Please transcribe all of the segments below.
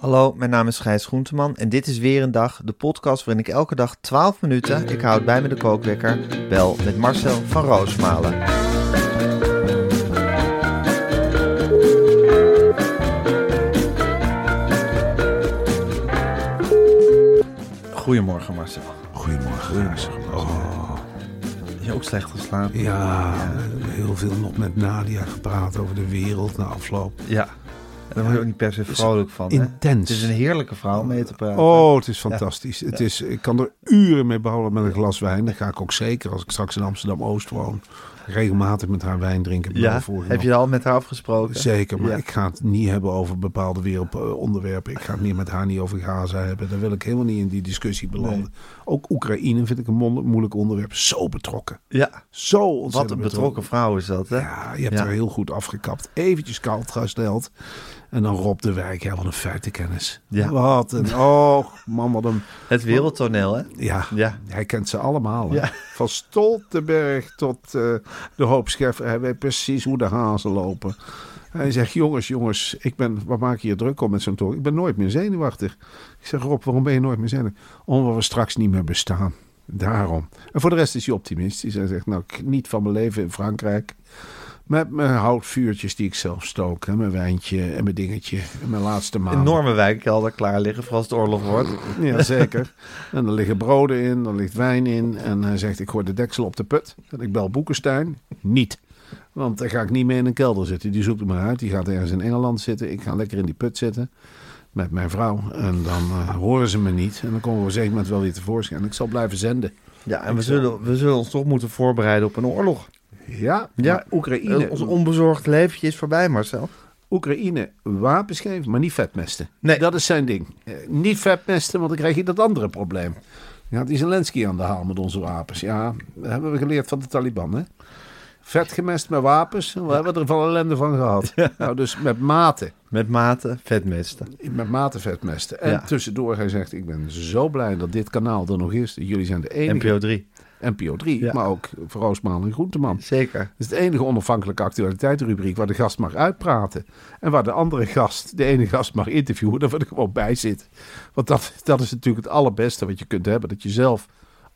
Hallo, mijn naam is Gijs Groenteman en dit is weer een dag, de podcast waarin ik elke dag 12 minuten, ik houd bij me de kookwekker, bel met Marcel van Roosmalen. Goedemorgen Marcel. Goedemorgen. Gijs. Oh, Heb je ook slecht geslapen? ja, heel veel nog met Nadia gepraat over de wereld na afloop. Ja. Daar word je ook niet per se vrolijk van. Hè? Intens. Het is een heerlijke vrouw om mee te praten. Oh, het is fantastisch. Het is, ik kan er uren mee behouden met een glas wijn. Dat ga ik ook zeker als ik straks in Amsterdam-Oost woon. Regelmatig met haar wijn drinken. ja, heb je al met haar afgesproken? Zeker, maar ik ga het niet hebben over bepaalde wereldonderwerpen. Ik ga het meer met haar niet over Gaza hebben. Daar wil ik helemaal niet in die discussie belanden. Ook Oekraïne vind ik een moeilijk onderwerp. Zo betrokken. Ja, Zo wat ontzettend een betrokken vrouw is dat, hè? Ja, je hebt Ja. er heel goed afgekapt. Eventjes koud gesteld. En dan Rob de Wijk, ja, wat een feitenkennis. Ja. Wat een, oh man, wat een, Het wereldtoneel, hè? ja, Ja. hij kent ze allemaal. Ja. Van Stoltenberg tot eh, de hoop Scheffer. Hij weet precies hoe de hazen lopen. Hij zegt, jongens, jongens, ik ben, wat maak je je druk om met zo'n toren? Ik ben nooit meer zenuwachtig. Ik zeg, Rob, waarom ben je nooit meer zenuwachtig? Omdat we straks niet meer bestaan. Daarom. En voor de rest is hij optimistisch. Hij zegt, nou, ik geniet van mijn leven in Frankrijk. Met mijn houtvuurtjes die ik zelf stook. Hè, mijn wijntje en mijn dingetje. En mijn laatste maand. Enorme wijnkelder klaar liggen voor als het oorlog wordt. Ja, zeker. en er liggen broden in, er ligt wijn in. En hij zegt, ik gooi de deksel op de put. En ik bel Boekenstein. Niet. Want daar ga ik niet mee in een kelder zitten. Die zoekt het maar uit. Die gaat ergens in Engeland zitten. Ik ga lekker in die put zitten. Met mijn vrouw. En dan eh, horen ze me niet. En dan komen we op een zeker moment wel weer tevoorschijn. En ik zal blijven zenden. Ja, en we zullen, we zullen ons toch moeten voorbereiden op een oorlog. Ja, Ja. Oekraïne. Ons onbezorgd leventje is voorbij, Marcel. Oekraïne wapens geven, maar niet vetmesten. Nee. Dat is zijn ding. Eh, niet vetmesten, want dan krijg je dat andere probleem. Ja, die Zelensky aan de haal met onze wapens. Ja, dat hebben we geleerd van de Taliban, hè? Vet gemest met wapens. We hebben er van ellende van gehad. Nou, dus met mate. Met mate vetmesten. Met mate vetmesten. En Ja. tussendoor, hij zegt, ik ben zo blij dat dit kanaal er nog is. Jullie zijn de enige... NPO 3. NPO 3, Ja. maar ook voor Roosmaal en Groenteman. Zeker. Het is de enige onafhankelijke actualiteitenrubriek waar de gast mag uitpraten. En waar de andere gast, de ene gast mag interviewen, daar wil ik gewoon bij zitten. Want dat, dat is natuurlijk het allerbeste wat je kunt hebben. Dat je zelf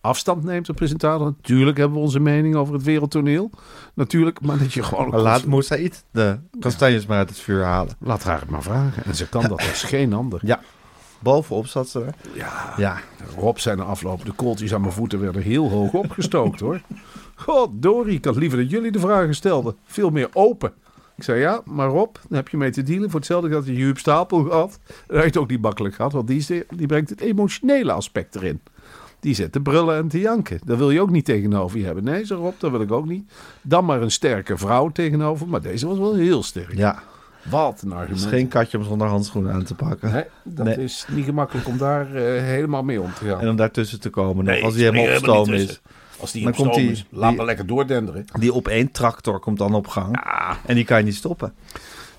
afstand neemt op presentator. Natuurlijk hebben we onze mening over het wereldtoneel. Natuurlijk, maar dat je gewoon... Maar laat Moussaïd de kastanjes maar uit het vuur halen. Laat haar het maar vragen. En ze kan dat als geen ander. Ja. Bovenop zat ze er. Ja, Ja. Rob zijn er aflopen. De kooltjes aan mijn voeten werden heel hoog opgestookt hoor. God, Dori, ik had liever dat jullie de vragen stelden. Veel meer open. Ik zei ja, maar Rob, daar heb je mee te dealen. Voor hetzelfde had je Huub Stapel gehad. Dat het ook niet makkelijk gehad, want die, is de- die brengt het emotionele aspect erin. Die zit te brullen en te janken. Dat wil je ook niet tegenover je hebben. Nee, zei Rob, dat wil ik ook niet. Dan maar een sterke vrouw tegenover. Maar deze was wel heel sterk. Ja. Wat een Het argument. is geen katje om zonder handschoenen aan te pakken. Nee, dat Nee. is niet gemakkelijk om daar eh, helemaal mee om te gaan. En om daartussen te komen. Nee, als die helemaal op stoom is. Als die Dan op komt stoom die- is, laat die- maar lekker doordenderen. Die op één tractor komt dan op gang. En die kan je niet stoppen.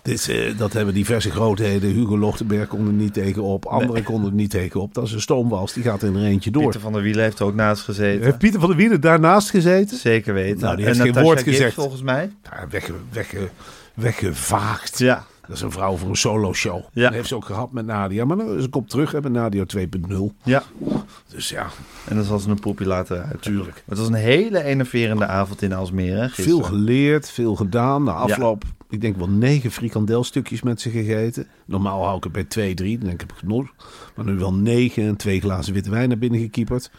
Dit, eh, dat hebben diverse grootheden. Hugo Lochtenberg kon er niet tegenop. Anderen konden er niet tegenop. Dat is een stoomwals, die gaat er in er eentje door. Pieter van der Wielen heeft er ook naast gezeten. Heeft Pieter van der Wielen daarnaast gezeten? Zeker weten. Nou, die En heeft geen Natasha woord gezegd. volgens mij. Ja, wegge, weggevaagd. Ja. Dat is een vrouw voor een solo-show. Ja. Dat heeft ze ook gehad met Nadia. Maar dan- ze komt terug hè, met Nadia 2.0. Ja. Dus ja, En zal ze een poepje laten uit. Tuurlijk. Het was een hele enerverende avond in Alsmere. hè, veel geleerd, veel gedaan. Na afloop, ik denk wel negen frikandelstukjes met ze gegeten. Normaal hou ik het bij twee, drie. Dan denk ik, heb ik genoeg. Maar nu wel negen en twee glazen witte wijn naar binnen gekieperd.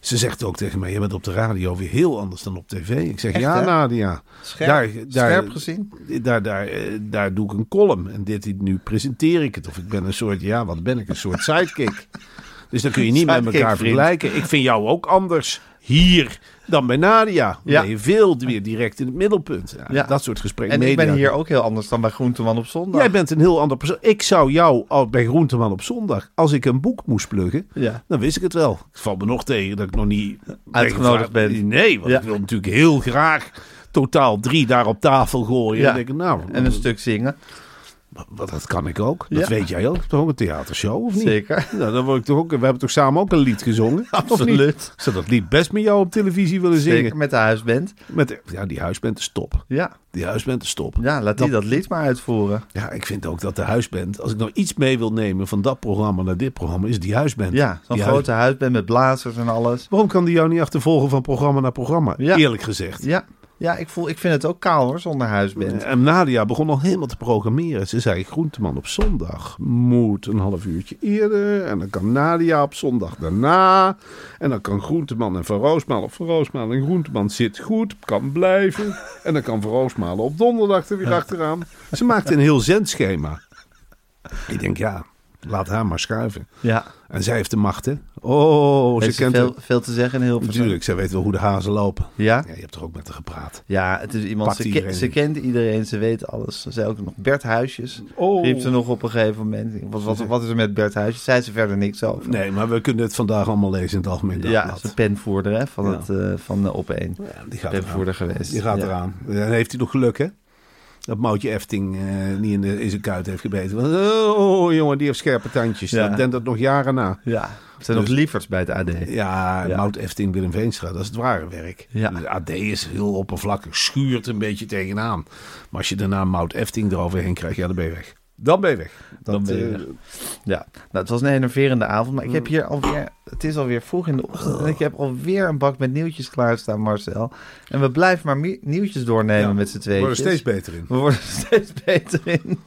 Ze zegt ook tegen mij, je bent op de radio weer heel anders dan op tv. Ik zeg, Echt, ja hè? Nadia. Scherp, scherp gezien? Daar, daar, eh, daar doe ik een column. En dit nu presenteer ik het. Of ik ben een soort, ja, wat ben ik? Een soort sidekick. Dus dan kun je niet met elkaar vriend. vergelijken. Ik vind jou ook anders hier dan bij Nadia. Dan Ja. ben je veel weer direct in het middelpunt. Ja, Ja. Dat soort gesprekken. En ik ben hier ook heel anders dan bij Groenteman op zondag. Jij bent een heel ander persoon. Ik zou jou al bij Groenteman op zondag, als ik een boek moest pluggen, dan wist ik het wel. Het valt me nog tegen dat ik nog niet Uitgenodigd ben. Nee, want ik wil natuurlijk heel graag totaal drie daar op tafel gooien. En denk ik, nou, En een stuk zingen. Wat, dat kan ik ook. Dat Ja. weet jij ook. Toch ook een theatershow, of niet? Zeker. Nou, dan word ik toch ook, we hebben toch samen ook een lied gezongen? Absoluut. Ik zou dat lied best met jou op televisie willen zingen. Zeker met de huisband. Met, ja, die huisband is top. Ja. Die huisband is top. ja, laat die dat lied maar uitvoeren. Ja, ik vind ook dat de huisband, als ik nou iets mee wil nemen van dat programma naar dit programma, is die huisband. Ja, zo'n Die grote huisband met blazers en alles. Waarom kan die jou niet achtervolgen van programma naar programma? Ja. Eerlijk gezegd. Ja, ja ik, voel, ik vind het ook kaal hoor, zonder huisband. En Nadia begon al helemaal te programmeren. Ze zei, Groenteman op zondag moet een half uurtje eerder. En dan kan Nadia op zondag daarna. En dan kan Groenteman en Van Roosmalen of Van Roosmalen en Groenteman zit goed, kan blijven. En dan kan Van Roosmalen op donderdag er weer achteraan. Ze maakte een heel zendschema. Ik denk, ja, laat haar maar schuiven. Ja, En zij heeft de macht, hè? Oh, heeft ze kent veel, veel te zeggen in heel veel Natuurlijk, zij weet wel hoe de hazen lopen. Ja? Ja, je hebt er ook met haar gepraat. Ja, het is iemand, ze, ze kent iedereen, ze weet alles. Ze ook nog Bert Huisjes. Oh. Riep ze nog op een gegeven moment. Wat, wat, wat is er met Bert Huisjes? Zei ze verder niks over. Nee, maar we kunnen het vandaag allemaal lezen in het Algemeen ja, Dagblad. ze penvoerder hè, van, Ja. het, eh, van de Op1. Ja, die gaat penvoerder eraan. geweest. Die gaat Ja. eraan. En heeft hij nog geluk, hè? Dat Moutje Efting eh, niet in, de, in zijn kuit heeft gebeten. Want, Oh, jongen, die heeft scherpe tandjes. Ja. Dat denkt dat nog jaren na. Ja, er zijn Dus- nog lieverds bij het AD. Ja, Ja. Mout Efting, Willem Veenstra, dat is het ware werk. Ja. De AD is heel oppervlakkig, schuurt een beetje tegenaan. Maar als je daarna Mout Efting eroverheen krijgt, ja, dan ben je weg. Dan ben je weg. Dat, Dan ben je eh, weg. Ja, nou, het was een enerverende avond, maar ik heb hier alweer, het is alweer vroeg in de ochtend en ik heb alweer een bak met nieuwtjes klaarstaan, Marcel. En we blijven maar nieuwtjes doornemen Ja, met z'n we tweeën. worden steeds beter in. We worden er steeds beter in.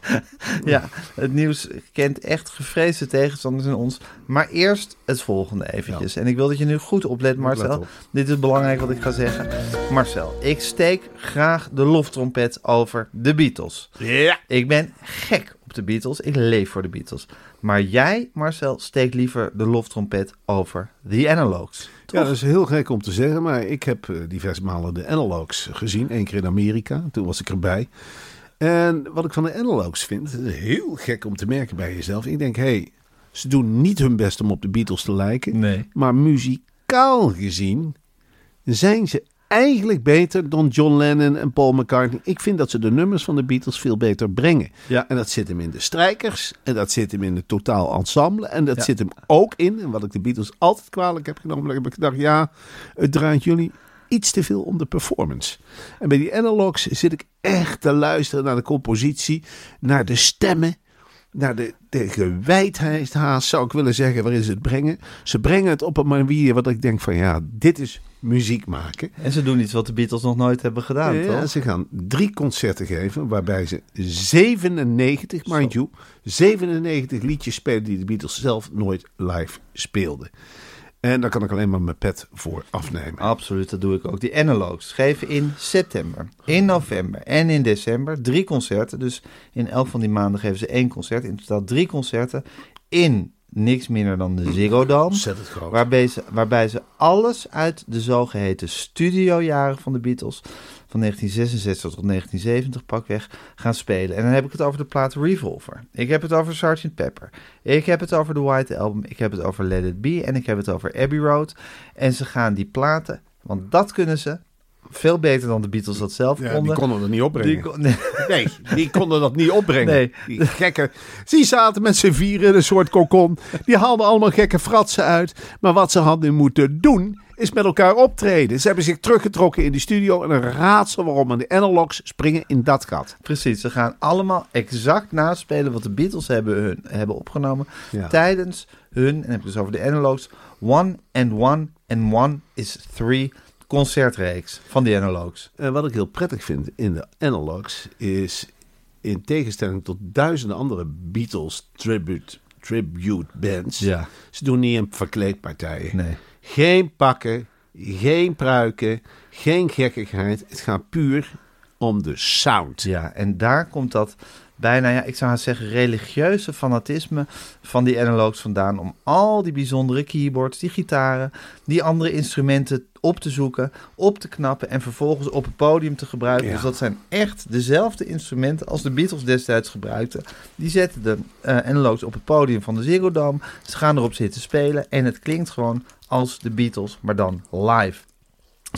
ja, het nieuws kent echt gevreesde tegenstanders in ons. Maar eerst het volgende eventjes. En ik wil dat je nu goed oplet, Marcel. op. Dit is belangrijk wat ik ga zeggen. Marcel, ik steek graag de loftrompet over de Beatles. Ja. Ik ben gek op de Beatles. Ik leef voor de Beatles. Maar jij, Marcel, steekt liever de loftrompet over The Analogs. Ja, dat is heel gek om te zeggen, maar ik heb eh, diverse malen de analogs gezien. Eén keer in Amerika, toen was ik erbij. En wat ik van de analogs vind, heel gek om te merken bij jezelf. Ik denk, hé, hey, ze doen niet hun best om op de Beatles te lijken. Nee. Maar muzikaal gezien zijn ze eigenlijk beter dan John Lennon en Paul McCartney. Ik vind dat ze de nummers van de Beatles veel beter brengen. Ja. En dat zit hem in de strijkers. En dat zit hem in het totaal ensemble. En dat Ja. zit hem ook in, en wat ik de Beatles altijd kwalijk heb genomen, heb ik gedacht, ja, het draait jullie iets te veel om de performance. En bij die analogs zit ik echt te luisteren naar de compositie, naar de stemmen, naar de, de gewijdheid haast, zou ik willen zeggen, waarin ze het brengen. Ze brengen het op een manier wat ik denk van, ja, dit is muziek maken. En ze doen iets wat de Beatles nog nooit hebben gedaan, Ja, toch? ze gaan drie concerten geven, waarbij ze 97, mind you, 97 liedjes spelen die de Beatles zelf nooit live speelden. En daar kan ik alleen maar mijn pet voor afnemen. Absoluut, dat doe ik ook. Die analogs geven in september, in november en in december drie concerten. Dus in elk van die maanden geven ze één concert. In totaal drie concerten in niks minder dan de Ziggo Dome. Waarbij ze, waarbij ze alles uit de zogeheten studiojaren van de Beatles... van 1966 tot 1970 pakweg gaan spelen. En dan heb ik het over de plaat Revolver. Ik heb het over Sgt. Pepper. Ik heb het over The White Album. Ik heb het over Let It Be. En ik heb het over Abbey Road. En ze gaan die platen... want dat kunnen ze veel beter dan de Beatles dat zelf Ja, konden. die konden er niet opbrengen. Die kon- nee. Nee, die konden dat niet opbrengen. Nee. Die gekke. Die zaten met z'n vieren in een soort kokon. Die haalden allemaal gekke fratsen uit. Maar wat ze hadden moeten doen, is met elkaar optreden. Ze hebben zich teruggetrokken in die studio. En een raadsel waarom. En de analogs springen in dat gat. Precies, ze gaan allemaal exact naspelen wat de Beatles hebben, hun, hebben opgenomen Ja. tijdens hun, en heb ik het dus over de analogs, One and One and One is Three concertreeks van de analogs. En wat ik heel prettig vind in de analogs is, in tegenstelling tot duizenden andere Beatles tribute, tribute bands, Ja. ze doen niet een verkleedpartijen. Nee. Geen pakken, geen pruiken, geen gekkigheid. Het gaat puur om de sound. Ja, en daar komt dat bijna, ja, ik zou haast zeggen, religieuze fanatisme van die analogs vandaan. Om al die bijzondere keyboards, die gitaren, die andere instrumenten op te zoeken, op te knappen en vervolgens op het podium te gebruiken. Ja. Dus dat zijn echt dezelfde instrumenten als de Beatles destijds gebruikten. Die zetten de eh, analogs op het podium van de Ziggo Dome. Ze gaan erop zitten spelen en het klinkt gewoon als de Beatles, maar dan live.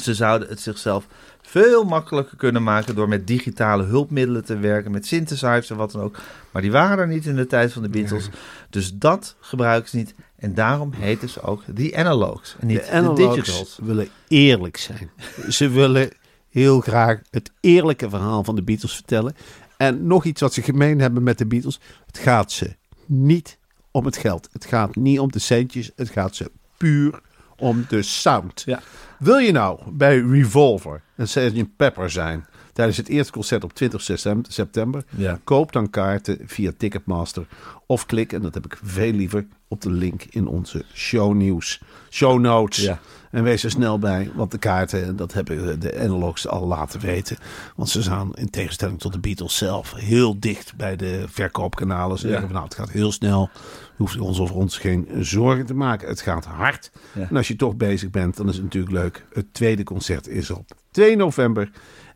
Ze zouden het zichzelf veel makkelijker kunnen maken door met digitale hulpmiddelen te werken, met synthesizers en wat dan ook. Maar die waren er niet in de tijd van de Beatles. Dus dat gebruiken ze niet. En daarom heten ze ook die analogs en niet de de, analogs digitals. willen eerlijk zijn. Ze willen heel graag het eerlijke verhaal van de Beatles vertellen. En nog iets wat ze gemeen hebben met de Beatles. Het gaat ze niet om het geld. Het gaat niet om de centjes. Het gaat ze puur om de sound. Ja. Wil je nou bij Revolver een Sgt. Pepper zijn tijdens het eerste concert op 20 septem- september? Ja. Koop dan kaarten via Ticketmaster of klik, en dat heb ik veel liever, op de link in onze shownieuws, show notes. Ja. En wees er snel bij, want de kaarten, dat hebben de analogs al laten weten. Want ze staan in tegenstelling tot de Beatles zelf heel dicht bij de verkoopkanalen. Ze Ja. zeggen van nou, het gaat heel snel. Hoeft ons over ons geen zorgen te maken. Het gaat hard. Ja. En als je toch bezig bent, dan is het natuurlijk leuk. Het tweede concert is op 2 november.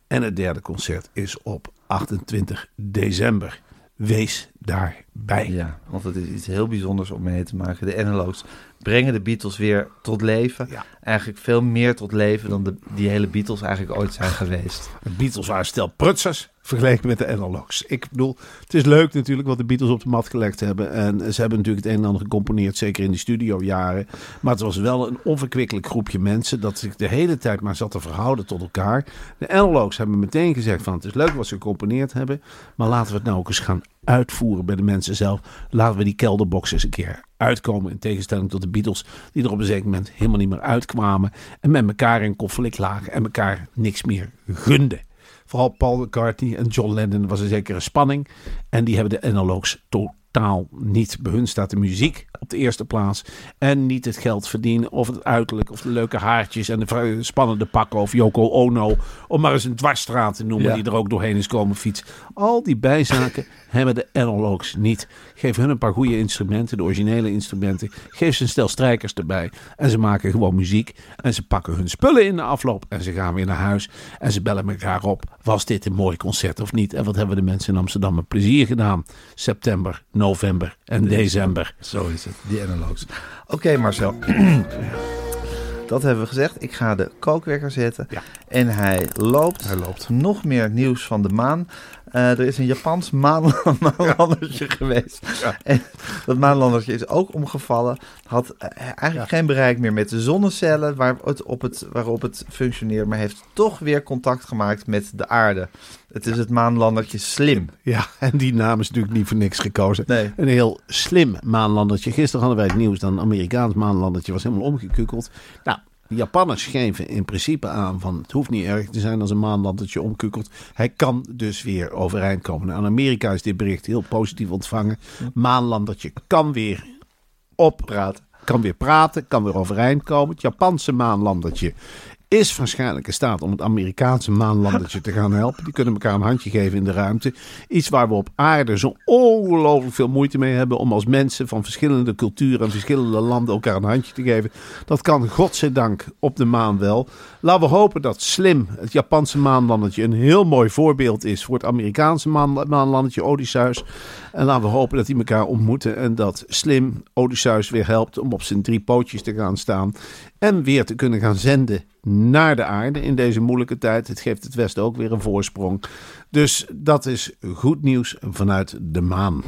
En het derde concert is op 28 december. Wees daarbij. Ja, want het is iets heel bijzonders om mee te maken. De analogs brengen de Beatles weer tot leven. Ja. Eigenlijk veel meer tot leven dan de, die hele Beatles eigenlijk ooit zijn geweest. De Beatles waren stel prutsers vergeleken met de analogs. Ik bedoel, het is leuk natuurlijk wat de Beatles op de mat gelegd hebben. En ze hebben natuurlijk het een en ander gecomponeerd, zeker in die studiojaren. Maar het was wel een onverkwikkelijk groepje mensen dat zich de hele tijd maar zat te verhouden tot elkaar. De analogs hebben meteen gezegd van het is leuk wat ze gecomponeerd hebben. Maar laten we het nou ook eens gaan uitvoeren bij de mensen zelf. Laten we die kelderbox eens een keer uitkomen. In tegenstelling tot de Beatles, die er op een zeker moment helemaal niet meer uitkwamen. En met elkaar in conflict lagen en elkaar niks meer gunden. Vooral Paul McCartney en John Lennon was er zeker een spanning. En die hebben de analogs totaal niet. Bij hun staat de muziek op de eerste plaats. En niet het geld verdienen of het uiterlijk of de leuke haartjes en de spannende pakken of Yoko Ono. Om maar eens een dwarsstraat te noemen Ja. die er ook doorheen is komen fietsen. Al die bijzaken hebben de analogs niet. Geef hun een paar goede instrumenten, de originele instrumenten. Geef ze een stel strijkers erbij. En ze maken gewoon muziek. En ze pakken hun spullen in de afloop. En ze gaan weer naar huis. En ze bellen elkaar op. Was dit een mooi concert of niet? En wat hebben de mensen in Amsterdam met plezier gedaan? September, november en december. Zo is het, die analogs. Oké Marcel, dat hebben we gezegd. Ik ga de kookwekker zetten. Ja. En hij loopt. Hij loopt. Nog meer nieuws van de maan. Eh, er is een Japans maan, maanlandertje geweest. En dat maanlandertje is ook omgevallen. Had eh, eigenlijk geen bereik meer met de zonnecellen waar het op het, waarop het functioneert. Maar heeft toch weer contact gemaakt met de aarde. Het is het maanlandertje Slim. Ja, en die naam is natuurlijk niet voor niks gekozen. Nee. Een heel slim maanlandertje. Gisteren hadden wij het nieuws dat een Amerikaans maanlandertje was helemaal omgekukeld. Nou, de Japanners geven in principe aan van het hoeft niet erg te zijn als een maanlandertje omkukelt. Hij kan dus weer overeind komen. Nou, in Amerika is dit bericht heel positief ontvangen. Maanlandertje kan weer oppraten. Kan weer praten, kan weer overeind komen. Het Japanse maanlandertje is waarschijnlijk in staat om het Amerikaanse maanlandertje te gaan helpen. Die kunnen elkaar een handje geven in de ruimte. Iets waar we op aarde zo ongelooflijk veel moeite mee hebben om als mensen van verschillende culturen en verschillende landen elkaar een handje te geven. Dat kan godzijdank op de maan wel. Laten we hopen dat Slim, het Japanse maanlandertje, een heel mooi voorbeeld is voor het Amerikaanse maan, maanlandertje Odysseus. En laten we hopen dat die elkaar ontmoeten en dat Slim Odysseus weer helpt om op zijn drie pootjes te gaan staan. En weer te kunnen gaan zenden naar de aarde in deze moeilijke tijd. Het geeft het Westen ook weer een voorsprong. Dus dat is goed nieuws vanuit de maan.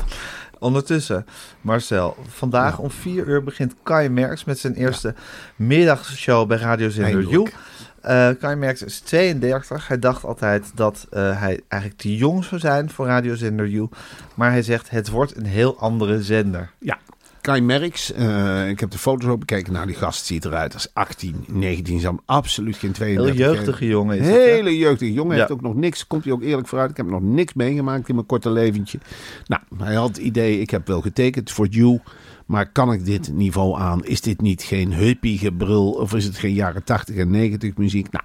Ondertussen, Marcel, vandaag om vier uur begint Kai Merks met zijn eerste middagshow bij radiozender You. Eindelijk. Eh Kai Merks is 32. Hij dacht altijd dat eh, hij eigenlijk te jong zou zijn voor radiozender You. Maar hij zegt, het wordt een heel andere zender. Ja, Kai Merks, eh, ik heb de foto's ook bekeken. Nou, die gast ziet eruit als 18, 19. Zou absoluut geen 32 Heel jeugdige jongen is? Hele jeugdige jongen. Ja. Heeft ook nog niks, komt hij ook eerlijk vooruit. Ik heb nog niks meegemaakt in mijn korte leventje. Nou, hij had het idee, ik heb wel getekend voor You. Maar kan ik dit niveau aan? Is dit niet geen hippie gebrul? Of is het geen jaren 80 en 90 muziek? Nou,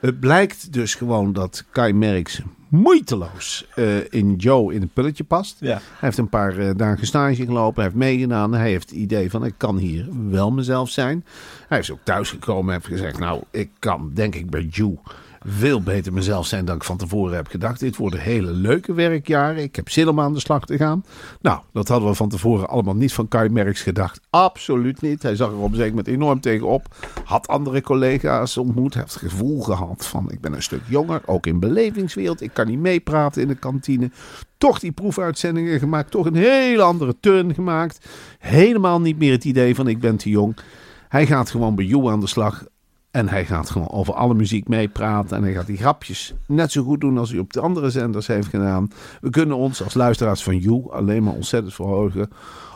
het blijkt dus gewoon dat Kai Merks moeiteloos eh, in Joe in het pulletje past. Ja. Hij heeft een paar eh, dagen stage gelopen, hij heeft meegedaan. Hij heeft het idee van ik kan hier wel mezelf zijn. Hij is ook thuisgekomen en heeft gezegd nou ik kan denk ik bij Joe veel beter mezelf zijn dan ik van tevoren heb gedacht. Dit worden hele leuke werkjaren. Ik heb zin om aan de slag te gaan. Nou, dat hadden we van tevoren allemaal niet van Kai Merks gedacht. Absoluut niet. Hij zag er op een zeker moment enorm tegenop. Had andere collega's ontmoet. Heeft het gevoel gehad van ik ben een stuk jonger. Ook in belevingswereld. Ik kan niet meepraten in de kantine. Toch die proefuitzendingen gemaakt. Toch een hele andere turn gemaakt. Helemaal niet meer het idee van ik ben te jong. Hij gaat gewoon bij jou aan de slag. En hij gaat gewoon over alle muziek meepraten. En hij gaat die grapjes net zo goed doen als hij op de andere zenders heeft gedaan. We kunnen ons als luisteraars van You alleen maar ontzettend verhogen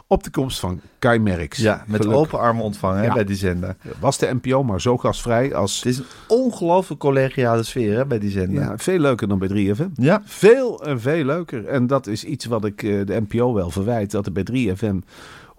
op de komst van Kai Merks. Ja, met Gelukkig open armen ontvangen Ja. bij die zender. Was de NPO maar zo gastvrij als... Het is een ongelooflijk collegiale sfeer hè, bij die zender. Ja, veel leuker dan bij 3FM. Ja. Veel en veel leuker. En dat is iets wat ik eh, de NPO wel verwijt. Dat er bij 3FM,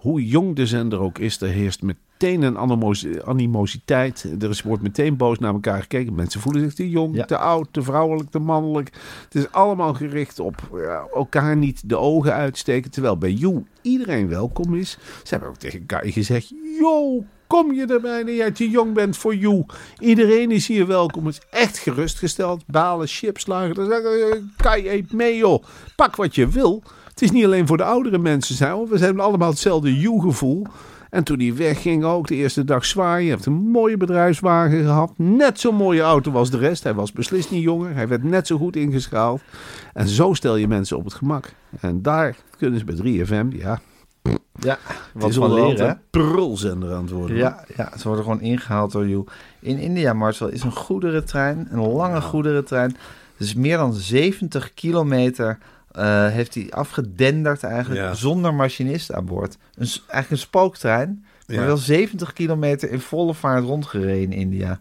hoe jong de zender ook is, er heerst meteen een animos- animositeit. Er is- wordt meteen boos naar elkaar gekeken. Mensen voelen zich te jong, Ja. te oud, te vrouwelijk, te mannelijk. Het is allemaal gericht op ja, elkaar niet de ogen uitsteken. Terwijl bij You iedereen welkom is. Ze hebben ook tegen Kai gezegd, yo... Kom je erbij dat jij te jong bent voor you? Iedereen is hier welkom. Het is echt gerustgesteld. Balen, chips, lagen. Kai, eet mee joh. Pak wat je wil. Het is niet alleen voor de oudere mensen zijn. We hebben allemaal hetzelfde you-gevoel. En toen hij wegging ook, de eerste dag zwaaien. Hij heeft een mooie bedrijfswagen gehad. Net zo'n mooie auto als de rest. Hij was beslist niet jonger. Hij werd net zo goed ingeschaald. En zo stel je mensen op het gemak. En daar kunnen ze bij 3FM, ja, Ja, wat is van leren prulzender aan het worden. Ja, ja, ze worden gewoon ingehaald door You. In India, Marcel, is een goederentrein, een lange goederentrein. Dus meer dan 70 kilometer eh, heeft hij afgedenderd eigenlijk, Ja. zonder machinist aan boord. Een, eigenlijk een spooktrein, maar Ja. wel 70 kilometer in volle vaart rondgereden in India.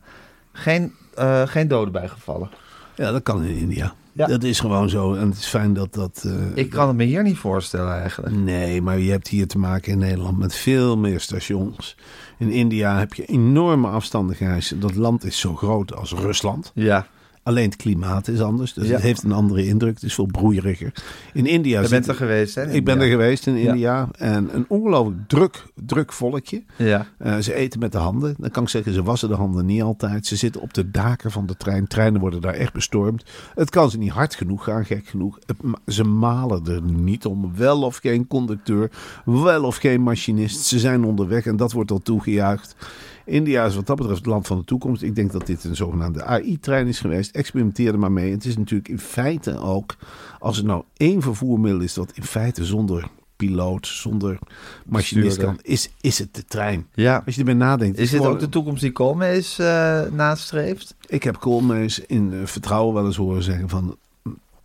Geen, eh, geen doden bijgevallen. Ja, dat kan in India. Ja. Dat is gewoon zo. En het is fijn dat dat... eh, Ik kan het me hier niet voorstellen eigenlijk. Nee, maar je hebt hier te maken in Nederland met veel meer stations. In India heb je enorme afstanden gereisd. Dat land is zo groot als Rusland. Ja, Alleen het klimaat is anders. Dus Ja. het heeft een andere indruk. Het is veel broeieriger. In India je bent er geweest hè? in Ik ben er geweest in. India. En een ongelooflijk druk, druk volkje. Ja, Eh, ze eten met de handen. Dan kan ik zeggen, ze wassen de handen niet altijd. Ze zitten op de daken van de trein. Treinen worden daar echt bestormd. Het kan ze niet hard genoeg gaan, gek genoeg. Het ze malen er niet om. Wel of geen conducteur, wel of geen machinist. Ze zijn onderweg en dat wordt al toegejuicht. India is wat dat betreft het land van de toekomst. Ik denk dat dit een zogenaamde AI-trein is geweest. Experimenteer er maar mee. Het is natuurlijk in feite ook, als er nou één vervoermiddel is dat in feite zonder piloot, zonder machinist kan, is, is het de trein. ja. Als je erbij nadenkt. Is dit gewoon- ook de toekomst die Koolmees eh nastreeft? Ik heb Koolmees in eh, vertrouwen wel eens horen zeggen van...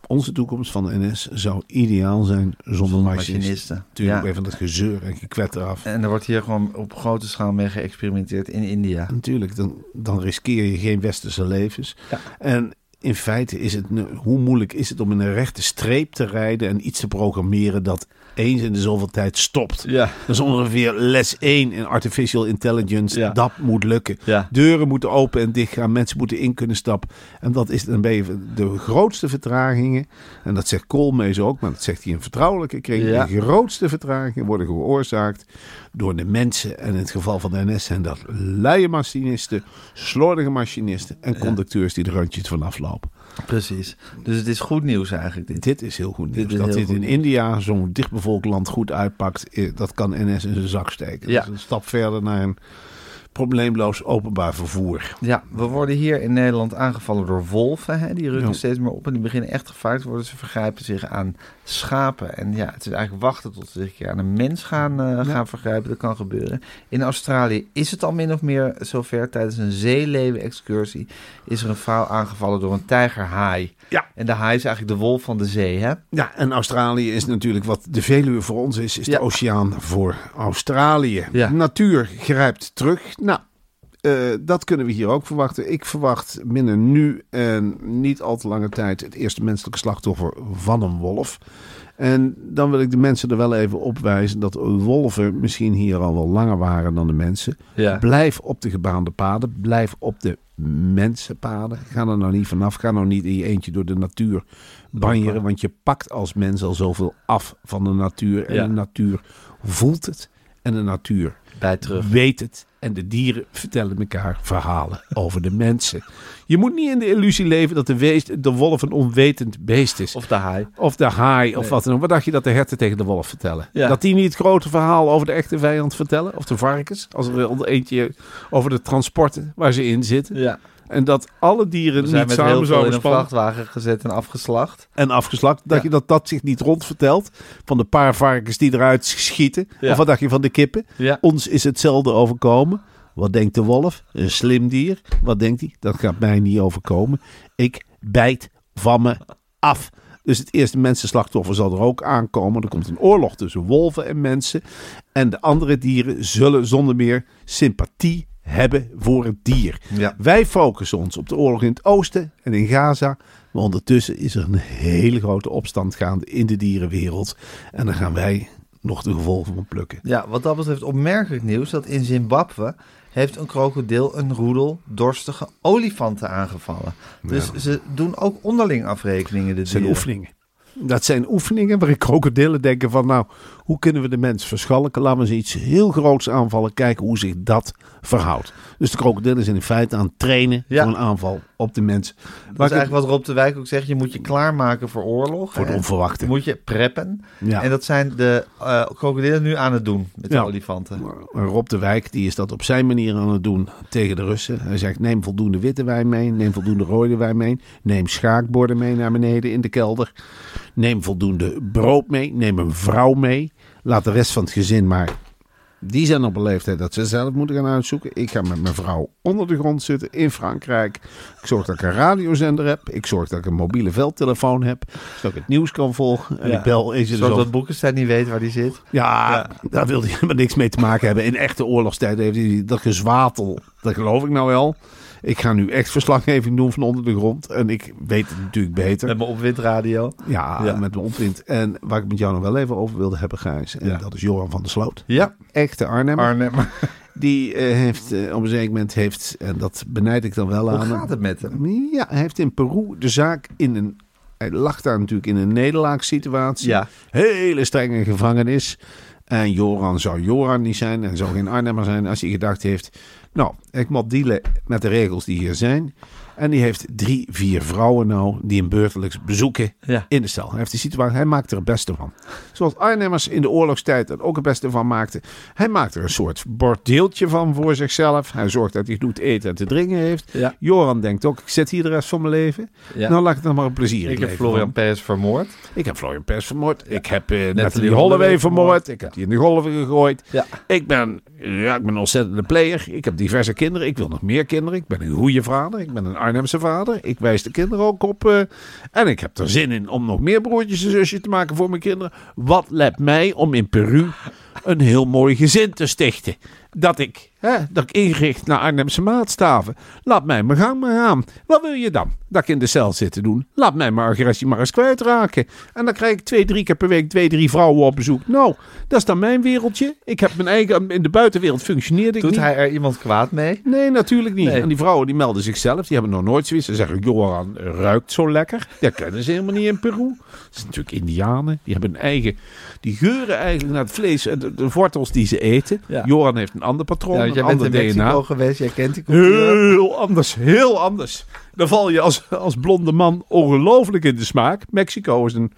Onze toekomst van de NS zou ideaal zijn zonder machinisten. Machinisten. Natuurlijk Ja. even dat gezeur en gekwetter af. En er wordt hier gewoon op grote schaal mee geëxperimenteerd in India. Natuurlijk, dan, dan riskeer je geen westerse levens. Ja. En in feite is het, hoe moeilijk is het om in een rechte streep te rijden en iets te programmeren dat eens in de zoveel tijd stopt. Ja. Dat is ongeveer les 1 in artificial intelligence. Ja. Dat moet lukken. Ja. Deuren moeten open en dicht gaan. Mensen moeten in kunnen stappen. En dat is dan ben de grootste vertragingen. En dat zegt Koolmees ook, maar dat zegt hij in vertrouwelijke kring. Ja. De grootste vertragingen worden veroorzaakt door de mensen. En in het geval van de NS zijn dat luie machinisten, slordige machinisten en conducteurs die de randjes vanaf lopen. Precies. Dus het is goed nieuws eigenlijk dit. Dit is heel goed nieuws. Dit is dat dit in India, zo'n dichtbevolkt land, goed uitpakt, eh, dat kan NS in zijn zak steken. Ja. Is een stap verder naar een probleemloos openbaar vervoer. Ja, we worden hier in Nederland aangevallen door wolven. Hè? Die rukken Ja. steeds meer op en die beginnen echt gevaarlijk te worden. Ze vergrijpen zich aan schapen. En ja, het is eigenlijk wachten tot ze zich een keer aan een mens gaan, eh, gaan vergrijpen. Dat kan gebeuren. In Australië is het al min of meer zover. Tijdens een zeeleeuwen-excursie is er een vrouw aangevallen door een tijgerhaai. Ja. En de haai is eigenlijk de wolf van de zee, hè? Ja, en Australië is natuurlijk wat de Veluwe voor ons is, is Ja. de oceaan voor Australië. Ja. Natuur grijpt terug. Nou, eh, dat kunnen we hier ook verwachten. Ik verwacht binnen nu en niet al te lange tijd het eerste menselijke slachtoffer van een wolf. En dan wil ik de mensen er wel even op wijzen dat wolven misschien hier al wel langer waren dan de mensen. Ja. Blijf op de gebaande paden. Blijf op de mensenpaden. Ga er nou niet vanaf. Ga nou niet in je eentje door de natuur banjeren. Want je pakt als mens al zoveel af van de natuur. En Ja. de natuur voelt het. En de natuur Bij terug. weet het. En de dieren vertellen elkaar verhalen over de mensen. Je moet niet in de illusie leven dat de, weest, de wolf een onwetend beest is. Of de haai. Of de haai, of wat dan ook. Wat dacht je dat de herten tegen de wolf vertellen? Ja. Dat die niet het grote verhaal over de echte vijand vertellen? Of de varkens? Als er eentje over de transporten waar ze in zitten. Ja. En dat alle dieren We zijn niet met samen heel veel zouden in een spannen vrachtwagen gezet en afgeslacht. en afgeslacht. Ja. je dat dat zich niet rondvertelt? Van de paar varkens die eruit schieten? Ja. Of wat dacht je van de kippen? Ja. Ons is hetzelfde overkomen. Wat denkt de wolf? Een slim dier. Wat denkt hij? Dat gaat mij niet overkomen. Ik bijt van me af. Dus het eerste mensenslachtoffer zal er ook aankomen. Er komt een oorlog tussen wolven en mensen. En de andere dieren zullen zonder meer sympathie hebben voor het dier. Ja. Wij focussen ons op de oorlog in het oosten en in Gaza. Maar ondertussen is er een hele grote opstand gaande in de dierenwereld. En daar gaan wij nog de gevolgen van plukken. Ja, wat dat betreft opmerkelijk nieuws dat in Zimbabwe heeft een krokodil een roedel dorstige olifanten aangevallen. Dus ze doen ook onderling afrekeningen, de Dat zijn oefeningen. Dat zijn oefeningen waarin krokodillen denken van nou, hoe kunnen we de mens verschalken? Laten we eens iets heel groots aanvallen, kijken hoe zich dat verhoudt. Dus de krokodillen zijn in feite aan het trainen Ja. voor een aanval op de mens. Dat Waar is het- eigenlijk wat Rob de Wijk ook zegt. Je moet je klaarmaken voor oorlog. Voor het hè. onverwachte. Moet je preppen. Ja. En dat zijn de eh krokodillen nu aan het doen met de Ja. olifanten. Rob de Wijk die is dat op zijn manier aan het doen tegen de Russen. Hij zegt neem voldoende witte wijn mee, neem voldoende rode wijn mee. Neem schaakborden mee naar beneden in de kelder. Neem voldoende brood mee, neem een vrouw mee. Laat de rest van het gezin maar... Die zijn op een leeftijd dat ze zelf moeten gaan uitzoeken. Ik ga met mijn vrouw onder de grond zitten in Frankrijk. Ik zorg dat ik een radiozender heb. Ik zorg dat ik een mobiele veldtelefoon heb. Zodat ik het nieuws kan volgen. En Ja. ik bel eens Zodat zoveel- dat Boekenstein niet weet waar die zit. ja, daar wil hij helemaal niks mee te maken hebben. In echte oorlogstijd heeft hij dat gezwatel. Dat geloof ik nou wel. Ik ga nu echt verslaggeving doen van onder de grond. En ik weet het natuurlijk beter. Met mijn opwindradio. Ja, Ja. met mijn opwind. En waar ik met jou nog wel even over wilde hebben, Gijs. En Ja. dat is Johan van der Sloot. Ja, Echte Arnhem. Arnhem. Die eh, heeft eh, op een zeker moment, heeft, en dat benijd ik dan wel Hoe aan hem. gaat het met hem? Ja, hij heeft in Peru de zaak in een... Hij lag daar natuurlijk in een nederlaagssituatie. Ja. Hele strenge gevangenis. En Joran zou Joran niet zijn en zou geen Arnhemmer zijn als hij gedacht heeft... Nou, ik moet dealen met de regels die hier zijn. En die heeft drie, vier vrouwen nou die hem beurtelijks bezoeken Ja. in de cel. Hij heeft die situatie, hij maakt er het beste van. Zoals Arnhemmers in de oorlogstijd er ook het beste van maakten. Hij maakt er een soort bordeeltje van voor zichzelf. Hij zorgt dat hij goed eten en te drinken heeft. Ja. Joran denkt ook, ik zit hier de rest van mijn leven. Ja. Nou, laat ik het dan maar een plezier Ik heb Florian Pers vermoord. Ik heb Florian Pers vermoord. Ik heb eh Natalie Holloway vermoord. vermoord. Ik heb die in de golven gegooid. Ja. Ik ben, ja, ik ben een ontzettende player. Ik heb diverse kinderen. Ik wil nog meer kinderen. Ik ben een goede vader. Ik ben een Arnhemse vader. Ik wijs de kinderen ook op. eh, en ik heb er zin in om nog meer broertjes en zusjes te maken voor mijn kinderen. Wat let mij om in Peru een heel mooi gezin te stichten? Dat ik, hè, dat ik ingericht naar Arnhemse maatstaven. Laat mij mijn gang maar gaan. Wat wil je dan? Dat ik in de cel zit te doen? Laat mij mijn agressie maar eens kwijtraken. En dan krijg ik twee, drie keer per week twee, drie vrouwen op bezoek. Nou, dat is dan mijn wereldje. Ik heb mijn eigen, in de buitenwereld functioneerde ik Doet niet. hij er iemand kwaad mee? Nee, natuurlijk niet. Nee. En die vrouwen die melden zichzelf. Die hebben nog nooit zoiets. Ze zeggen, Joran ruikt zo lekker. Dat kennen ze helemaal niet in Peru. Dat zijn natuurlijk Indianen. Die hebben een eigen... Die geuren eigenlijk naar het vlees en de, de wortels die ze eten. Ja. Joran heeft een ander patroon, Ja, een bent in DNA. Mexico geweest, jij kent die cultuur. Heel anders, heel anders. Dan val je als, als blonde man ongelooflijk in de smaak. Mexico is een,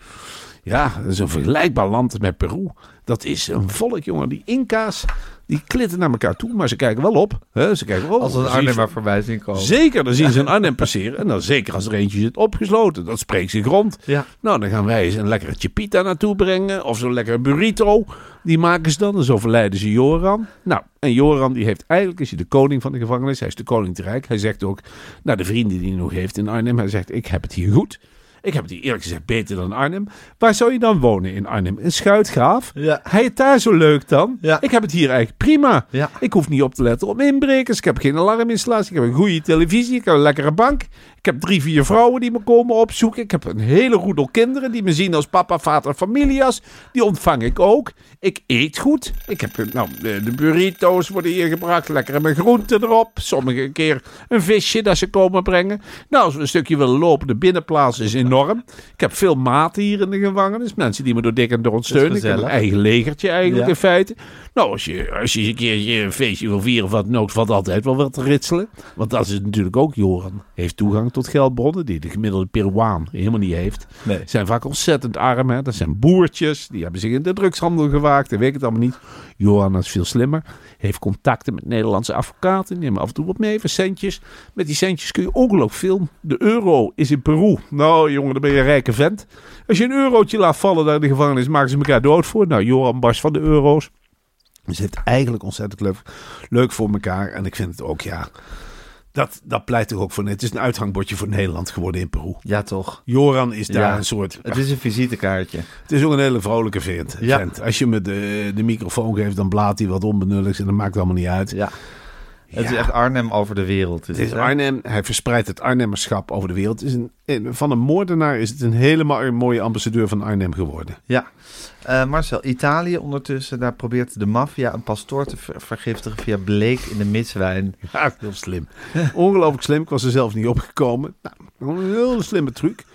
Ja, is een vergelijkbaar land met Peru. Dat is een volk, jongen. Die Inca's, die klitten naar elkaar toe, maar ze kijken wel op. Hè? Ze kijken, oh, Als een Arnhem maar voorbij zien komen. Zeker, dan zien ze een Arnhem passeren. En dan zeker als er eentje zit opgesloten. Dat spreekt zich rond. Ja. Nou, dan gaan wij eens een lekkere chipita naartoe brengen. Of zo'n lekkere burrito. Die maken ze dan. En zo verleiden ze Joran. Nou, en Joran die heeft eigenlijk, is hij de koning van de gevangenis. Hij is de koning te rijk. Hij zegt ook naar de vrienden die hij nog heeft in Arnhem. Hij zegt, ik heb het hier goed. Ik heb het hier eerlijk gezegd beter dan Arnhem. Waar zou je dan wonen in Arnhem? In Schuitgraaf? Ja. Hij het daar zo leuk dan? Ja. Ik heb het hier eigenlijk prima. Ja. Ik hoef niet op te letten op inbrekers. Ik heb geen alarminstallatie. Ik heb een goede televisie. Ik heb een lekkere bank. Ik heb drie, vier vrouwen die me komen opzoeken. Ik heb een hele roedel kinderen die me zien als papa, vader, familias. Die ontvang ik ook. Ik eet goed. Ik heb, nou, de, burrito's worden hier gebracht. Lekker met groenten erop. Sommige keer een visje dat ze komen brengen. Nou, als we een stukje willen lopen, de binnenplaats is enorm. Ik heb veel maten hier in de gevangenis. Mensen die me door dik en door ondersteunen. Ik heb een eigen legertje eigenlijk Ja. in feite. Nou, als je, als je een keertje een feestje wil vieren of wat dan ook, valt altijd wel wat te ritselen. Want dat is het natuurlijk ook. Joran heeft toegang tot geldbronnen die de gemiddelde Peruaan helemaal niet heeft. Nee. Zijn vaak ontzettend arm. Hè? Dat zijn boertjes. Die hebben zich in de drugshandel gewaakt. En weet ik het allemaal niet. Johan is veel slimmer. Heeft contacten met Nederlandse advocaten. Nemen af en toe wat mee voor centjes. Met die centjes kun je ongelooflijk veel. De euro is in Peru. Nou jongen, dan ben je een rijke vent. Als je een eurotje laat vallen daar in de gevangenis, maken ze elkaar dood voor. Nou, Johan barst van de euro's. Dus het eigenlijk ontzettend leuk, leuk voor elkaar. En ik vind het ook, ja... Dat, dat pleit toch ook voor... Het is een uithangbordje voor Nederland geworden in Peru. Ja, toch. Joran is daar Ja. een soort... Het is een visitekaartje. Het is ook een hele vrolijke vent. Ja. Als je me de, de microfoon geeft, dan blaat hij wat onbenulligs en dat maakt allemaal niet uit. Ja. Het is echt Arnhem over de wereld. Het is Arnhem, hij verspreidt het Arnhemmerschap over de wereld. Is een, van een moordenaar is het een helemaal mooie ambassadeur van Arnhem geworden. Ja. Eh, Marcel, Italië ondertussen, daar probeert de maffia een pastoor te ver- vergiftigen via bleek in de mitswijn. Ja, heel slim. Ongelooflijk slim. Ik was er zelf niet opgekomen. Nou, een heel slimme truc.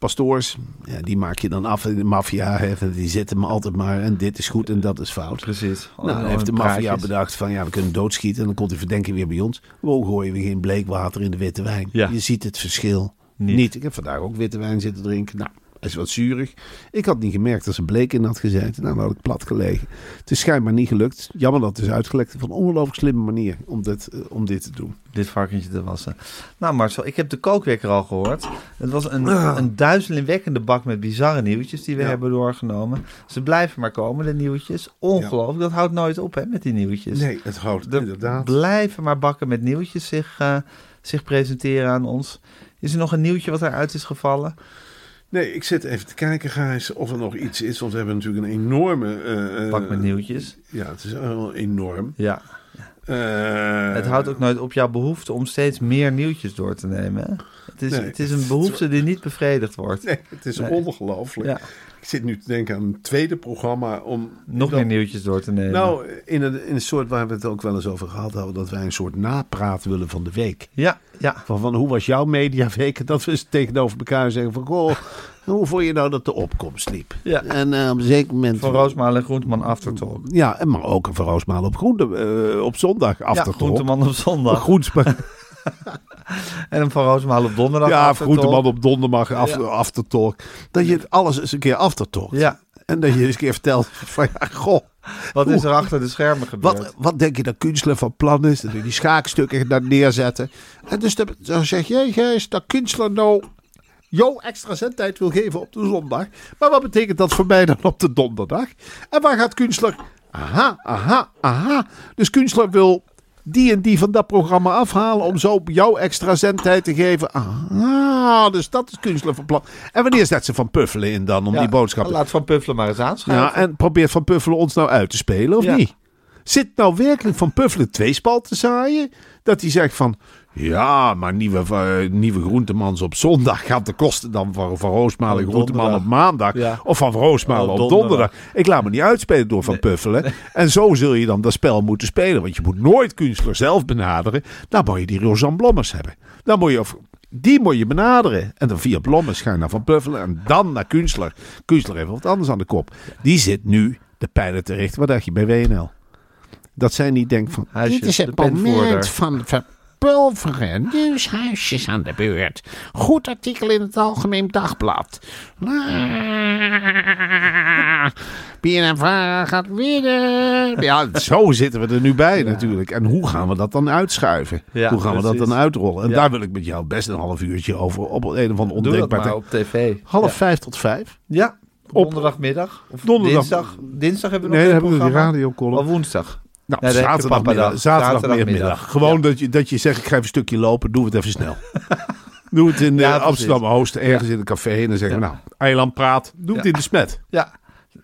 Pastoors, ja, die maak je dan af in de maffia. Die zitten me altijd maar en dit is goed en dat is fout. Precies. Nou, dan heeft de maffia bedacht van ja, we kunnen doodschieten. En dan komt die verdenking weer bij ons. We gooien we geen bleekwater in de witte wijn. Ja. Je ziet het verschil Niet. niet. Ik heb vandaag ook witte wijn zitten drinken. Nou, hij is wat zuurig. Ik had niet gemerkt dat er bleek in had gezeten. Nou, dan had ik plat gelegen. Het is schijnbaar niet gelukt. Jammer dat het is uitgelekt. Van een ongelooflijk slimme manier om dit, eh, om dit te doen. Dit varkentje te wassen. Nou Marcel, ik heb de kookwekker al gehoord. Het was een, Ah. een duizelingwekkende bak met bizarre nieuwtjes die we Ja. hebben doorgenomen. Ze blijven maar komen, de nieuwtjes. Ongelooflijk, dat houdt nooit op hè, met die nieuwtjes. Nee, het houdt inderdaad. blijven maar bakken met nieuwtjes zich, eh, zich presenteren aan ons. Is er nog een nieuwtje wat eruit is gevallen? Nee, ik zit even te kijken, Gijs, of er nog iets is. Want we hebben natuurlijk een enorme... eh, Bak met nieuwtjes. Ja, het is wel enorm. Ja. Eh, Het houdt ook nooit op jouw behoefte om steeds meer nieuwtjes door te nemen. Hè? Het, is, Nee. het is een behoefte die niet bevredigd wordt. Nee, het is Nee. ongelooflijk. Ja. Ik zit nu te denken aan een tweede programma om... Nog meer nieuwtjes door te nemen. Nou, in een, in een soort waar we het ook wel eens over gehad hebben, dat wij een soort napraat willen van de week. ja, ja. Van, van hoe was jouw mediaweek? Dat we tegenover elkaar zeggen van, goh, hoe vond je nou dat de opkomst liep? Ja. En eh, op een zeker moment... Van Roosmaal en Groenteman Aftertalk. Ja, en maar ook een Van Roosmalen op, groente, eh, op zondag af Ja, te Groenteman op zondag. En een Van Roosmaal op donderdag. ja, Aftertalk. Groenteman op donderdag af, Ja. aftertalk. Dat je alles eens een keer aftertalkt. Ja, En dat je eens een keer vertelt van, ja, goh, wat is er achter de schermen gebeurd? Wat, wat denk je dat Kunstler van plan is? Dat die schaakstukken daar neerzetten. En dus dan, dan zeg jij, Gijs, dat Kunstler nou jouw extra zendtijd wil geven op de zondag. Maar wat betekent dat voor mij dan op de donderdag? En waar gaat Kunstler? Aha, aha, aha. Dus Kunstler wil die en die van dat programma afhalen om zo jouw extra zendtijd te geven. Ah, dus dat is Kunstler van plan. En wanneer zet ze van Puffelen in dan om Ja, die boodschappen? Laat Van Puffelen maar eens aanschuiven. Ja, en probeert Van Puffelen ons nou uit te spelen, of Ja. niet? Zit nou werkelijk Van Puffelen twee spal te zaaien? Dat hij zegt van... Ja, maar nieuwe, eh, nieuwe groentemans op zondag gaat de kosten dan van Van Roosmalen Op groenteman donderdag. op maandag. Ja. Of van Van Roosmalen Op op donderdag. donderdag. Ik laat me niet uitspelen door Van Puffelen. En zo zul je dan dat spel moeten spelen. Want je moet nooit Kunstler zelf benaderen. Dan moet je die Rosanne Blommers hebben. Dan moet je... Of, die moet je benaderen. En dan via Blommers ga je naar Van Puffelen. En dan naar Kunstler. Kunstler heeft wat anders aan de kop. Die zit nu de pijlen te richten. Wat dacht je bij WNL? Dat zij niet denkt van... Dit is het moment van... Pulveren, nieuwshuisjes aan de beurt. Goed artikel in het Algemeen Dagblad. Ah, BNNVARA gaat winnen. Ja, zo zitten we er nu bij natuurlijk. En hoe gaan we dat dan uitschuiven? Ja, hoe gaan we dat dan uitrollen? En Ja. daar wil ik met jou best een half uurtje over op een of andere Doe dat ondenkbaar... maar op tv. Half Ja. vijf tot vijf. Ja, Op- donderdagmiddag. Of Donderdag. Dinsdag. Dinsdag hebben we Nee, nog dan een hebben we de programma. radiocolumn. Of woensdag. Nou, Nee, zaterdagmiddag. Zaterdagmiddag. Zaterdagmiddag. Gewoon Ja. dat, je, dat je zegt, ik ga even een stukje lopen, doe het even snel. doe het in Ja, eh, precies. Amsterdam-Oost, ergens in een café. En dan zeggen we, nou, Eiland praat, doe het Ja. in de smet. Ja,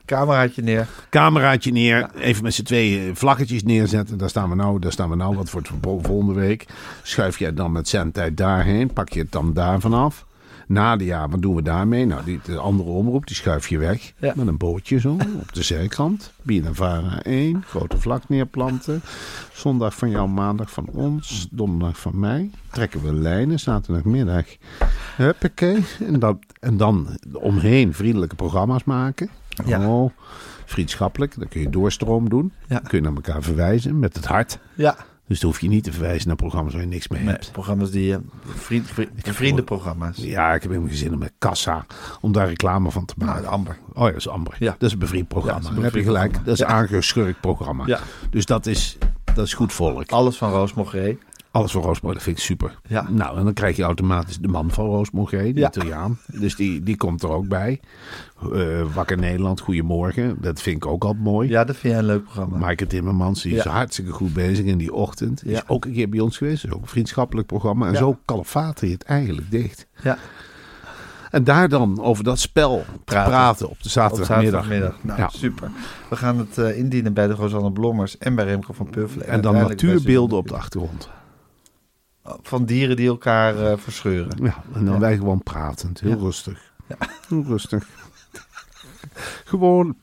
cameraatje neer. Cameraatje neer, even met z'n tweeën vlaggetjes neerzetten. Daar staan we nou, daar staan we nou. Wat wordt voor volgende week? Schuif je dan met zendtijd daarheen, pak je het dan daar vanaf. Nadia, wat doen we daarmee? Nou, die, de andere omroep, die schuif je weg. Ja. Met een bootje zo, op de zijkant. BNNVARA 1, grote vlak neerplanten. Zondag van jou, maandag van ons, donderdag van mij. Trekken we lijnen, zaterdagmiddag. Huppakee. En dan, en dan omheen vriendelijke programma's maken. Ja. Oh, vriendschappelijk. Dan kun je doorstroom doen. Ja. Dan kun je naar elkaar verwijzen met het hart. Ja, Dus dan hoef je niet te verwijzen naar programma's waar je niks mee nee, hebt. programma's die... eh, vriend, vriend, vriendenprogramma's. Ja, ik heb helemaal geen zin om met Kassa om daar reclame van te maken. Nou, Amber. Oh ja, dat is Amber. Ja. Dat is een bevriend programma. Ja, dat heb je gelijk. Dat is een aangeschurkt programma. Ja. Dus dat is, dat is goed volk. Alles van Roos Mogré. Alles voor Roosmorgen, dat vind ik super. Ja. Nou, en dan krijg je automatisch de man van Roosmorgen, de Ja. Italiaan. Dus die, die komt er ook bij. Eh, Wakker Nederland, Goedemorgen. Dat vind ik ook altijd mooi. Ja, dat vind jij een leuk programma. Maaike Timmermans, die is Ja. hartstikke goed bezig in die ochtend. Die Ja. is ook een keer bij ons geweest. Is ook een vriendschappelijk programma. En zo kalefaat hij het eigenlijk dicht. Ja, En daar dan over dat spel praten, praten op de op zaterdagmiddag. Nou, Ja. super. We gaan het eh, indienen bij de Rosanne Blommers en bij Remco van Puffelen. En dan uiteindelijk bij natuurbeelden op de achtergrond. Van dieren die elkaar eh, verscheuren. Ja, en dan Ja. wij gewoon pratend. Heel Ja. rustig. Heel rustig. gewoon,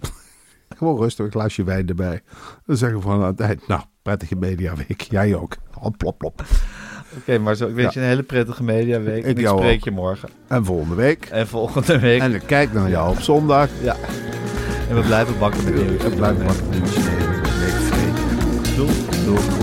gewoon rustig, een glaasje wijn erbij. Dan zeggen we van aan het eind, nou, prettige mediaweek. Jij ook. Hop, plop, plop. Oké, maar zo, ik wens je een hele prettige mediaweek. Ik en ik jou spreek ook. je morgen. En volgende week. En volgende week. En ik kijk naar jou op zondag. ja. En we blijven bakken met nieuws. Ik blijf maar nieuws nemen. Week vreten. Doei. Doei.